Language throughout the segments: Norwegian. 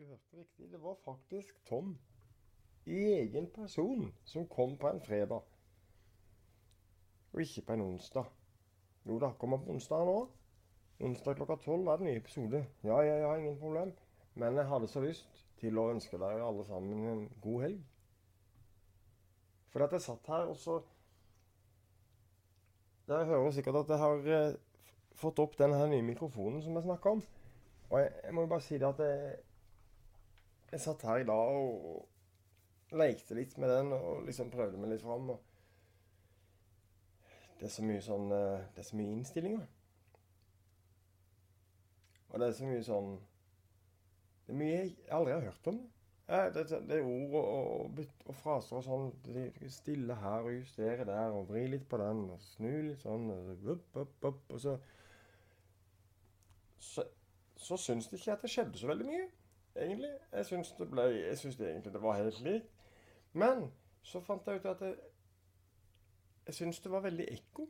du hørte riktig. Det var faktisk Tom i egen person som kom på en fredag. Og ikke på en onsdag. Jo da, kommer på onsdag nå. Onsdag klokka tolv er det ny episode. Ja, ja, ja, ingen problem. Men jeg hadde så lyst til å ønske dere alle sammen en god helg. For at jeg satt her, og så Dere hører sikkert at jeg har eh, fått opp den her nye mikrofonen som jeg snakka om. Og jeg, jeg, må jo bare si det at jeg, jeg satt her i dag og lekte litt med den og liksom prøvde meg litt fram. og Det er så mye sånn eh, Det er så mye innstillinger. Og det er så mye sånn Det er mye jeg aldri har hørt om. Ja, det, det, er ord og, og, og, fraser og sånn. Stille her og justere der og vri litt på den og snu litt sånn. Og, opp, opp, opp, og så Så, så syns de ikke at det skjedde så veldig mye, egentlig. Jeg syns det ble Jeg syns egentlig det var helt likt. Men så fant jeg ut at jeg, jeg syns det var veldig ekko.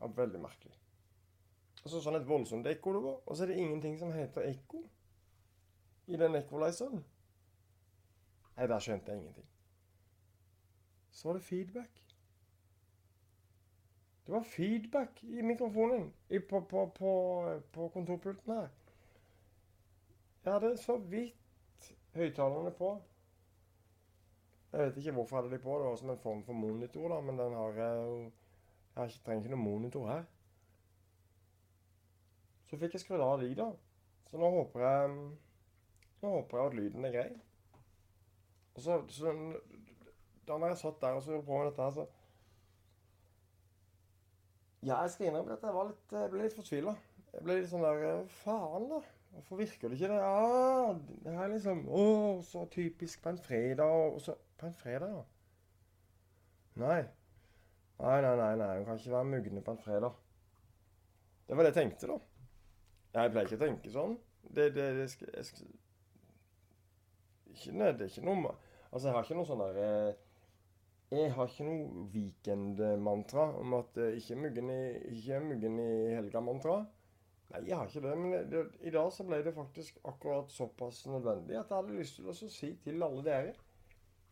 Ja, veldig merkelig. Altså sånn et voldsomt ekko det var. Og så er det ingenting som heter ekko i den equalizeren. Nei, der skjønte jeg ingenting. Så var det feedback. Det var feedback i mikrofonen på, på, på, på, kontorpulten her. Jeg hadde så vidt høyttalerne på. Jeg vet ikke hvorfor hadde de på. Det var som en form for monitor, da, men den har jeg jo Jeg trenger ikke noen monitor her. Så fikk jeg skrudd av de, da. Så nå håper jeg Nå håper jeg at lyden er grei. Og så, så Da når jeg satt der og så holdt på med dette her, så Ja, jeg skal innrømme at jeg, var litt, jeg ble litt fortvila. Jeg ble litt sånn der Faen, da. Hvorfor virker det ikke det? Ja, det er liksom Å, så typisk på en fredag. Og så På en fredag, ja. Nei. Nei, nei, nei. nei. Hun kan ikke være mugne på en fredag. Det var det jeg tenkte, da. Jeg pleier ikke å tenke sånn. Det, det, det skal, jeg skal ikke, nei, Det er ikke noe Altså, jeg har ikke noe sånn der Jeg har ikke noe weekend-mantra om at ikke muggen i, muggen i helga-mantra. Nei, jeg har ikke det. Men det, i dag så ble det faktisk akkurat såpass nødvendig at jeg hadde lyst til å si til alle dere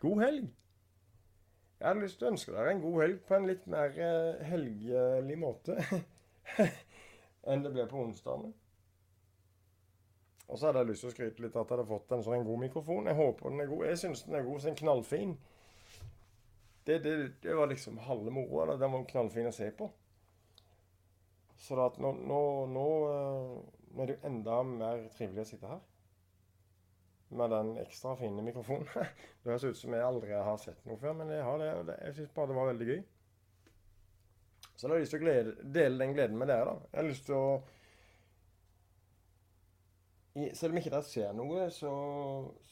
god helg. Jeg hadde lyst til å ønske dere en god helg på en litt mer helgelig måte enn det ble på onsdagene. Og så hadde jeg lyst til å skryte litt at jeg hadde fått en sånn god mikrofon. Jeg håper den er god. Jeg syns den er god. Så en knallfin. Det, det, det, var liksom halve moroa. Den var knallfin å se på. Så nå, nå, nå, nå, er det jo enda mer trivelig å sitte her. Med den ekstra fine mikrofonen. Det høres ut som jeg aldri har sett noe før, men jeg har det. Og jeg syns bare det var veldig gøy. Så da har jeg lyst til å glede, dele den gleden med dere, da. Jeg har lyst til å selv om ikke dere ser noe, så,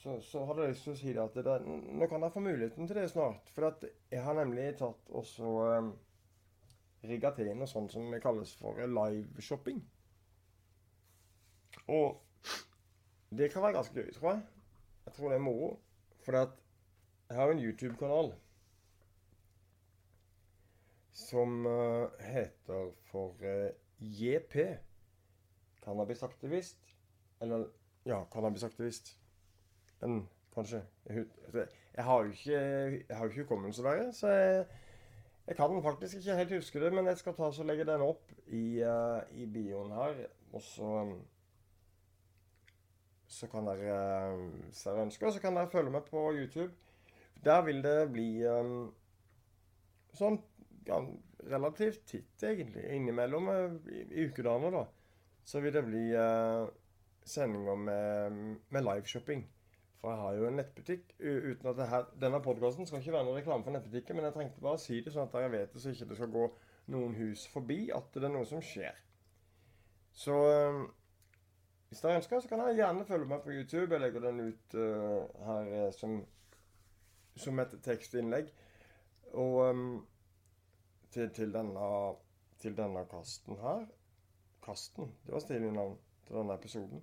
så, så hadde jeg lyst til å si at det, nå kan dere få muligheten til det snart. For jeg har nemlig tatt også um, rigga til noe sånt som kalles for liveshopping. Og det kan være ganske gøy, tror jeg. Jeg tror det er moro. For jeg har en YouTube-kanal som uh, heter for uh, JP. Cannabisaktivist. Eller ja, cannabisaktivist. Men kanskje Jeg, har jo ikke, jeg har ikke hukommelse verre, så jeg, jeg, kan faktisk ikke helt huske det. Men jeg skal ta og legge den opp i, uh, i bioen her. Og så Så kan dere, hvis dere ønsker, så kan dere følge med på YouTube. Der vil det bli um, sånn ja, relativt titt, egentlig. Innimellom i, i ukedagene, da. Så vil det bli uh, sendinger med, med liveshopping. For jeg har jo en nettbutikk. uten at her, Denne podkasten skal ikke være noen reklame for nettbutikken, men jeg trengte bare å si det, sånn at dere vet det, så ikke det skal gå noen hus forbi at det er noe som skjer. Så hvis dere ønsker, så kan dere gjerne følge meg på YouTube. Jeg legger den ut uh, her som, som et tekstinnlegg. Og um, til, til, denne, til denne kasten her Kasten, det var stilig navn til denne episoden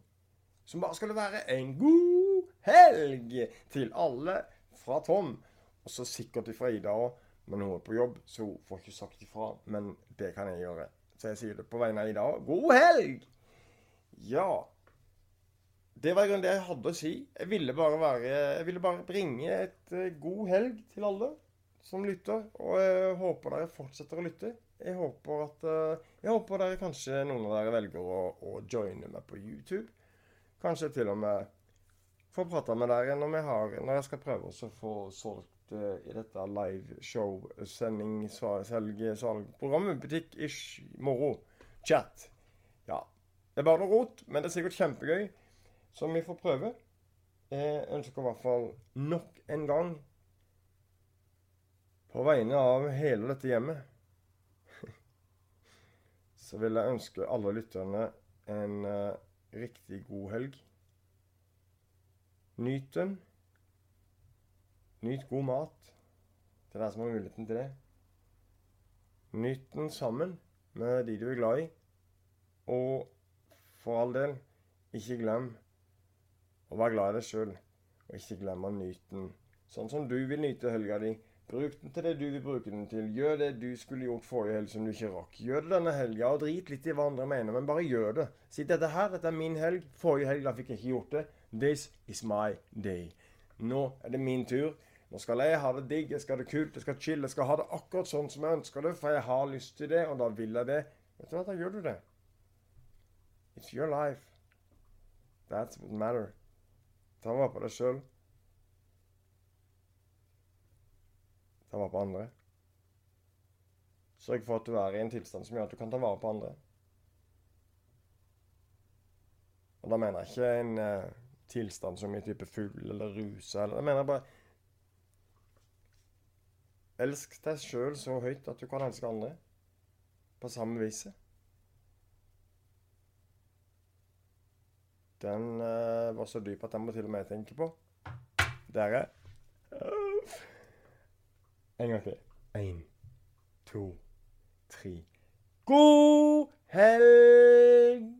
som bare skulle være en god helg til alle fra Tom. Og så sikkert ifra Ida òg, men hun er på jobb, så hun får ikke sagt ifra. Men det kan jeg gjøre. Så jeg sier det på vegne av Ida òg. God helg! Ja. det var i grunnen det jeg hadde å si. Jeg ville bare, være, jeg ville bare bringe et uh, god helg til alle som lytter. Og jeg håper dere fortsetter å lytte. Jeg håper at uh, Jeg håper dere kanskje noen av dere velger å, å joine meg på YouTube. Kanskje til og med få prate med dere når, har, når jeg skal prøve å få solgt uh, i dette liveshow-sending, salg, salg, butikk-ish, moro, chat. Ja. Det er bare noe rot, men det er sikkert kjempegøy. Så vi får prøve. Jeg ønsker i hvert fall nok en gang på vegne av hele dette hjemmet så vil jeg ønske alle lytterne en uh, riktig god helg. Nyt den. Nyt god mat til deg som har muligheten til det. Nyt den sammen med de du er glad i. Og for all del, ikke glem å være glad i deg sjøl, og ikke glem å nyte den sånn som du vil nyte helga di. Bruk den til det du vil bruke den til. Gjør det du skulle gjort forrige helg som du ikke rakk. Gjør det denne helga, og drit litt i hva andre mener, men bare gjør det. Si dette her, dette er min helg. Forrige helg da fikk jeg ikke gjort det. This is my day. Nå er det min tur. Nå skal jeg ha det digg, jeg skal ha det kult, jeg skal chille. Jeg skal ha det akkurat sånn som jeg ønsker det, for jeg har lyst til det, og da vil jeg det. Vet du hva, da gjør du det. It's your life. That's what matter. Ta vare på deg sjøl. Ta vare på andre. Sørg for at du er i en tilstand som gjør at du kan ta vare på andre. Og da mener jeg ikke en eh, tilstand som i type full eller rusa. Eller, jeg mener bare Elsk deg sjøl så høyt at du kan elske andre på samme viset. Den uh, var så dyp at den må til og med tenke på. Dere En gang til. Én, to, tre. God helg!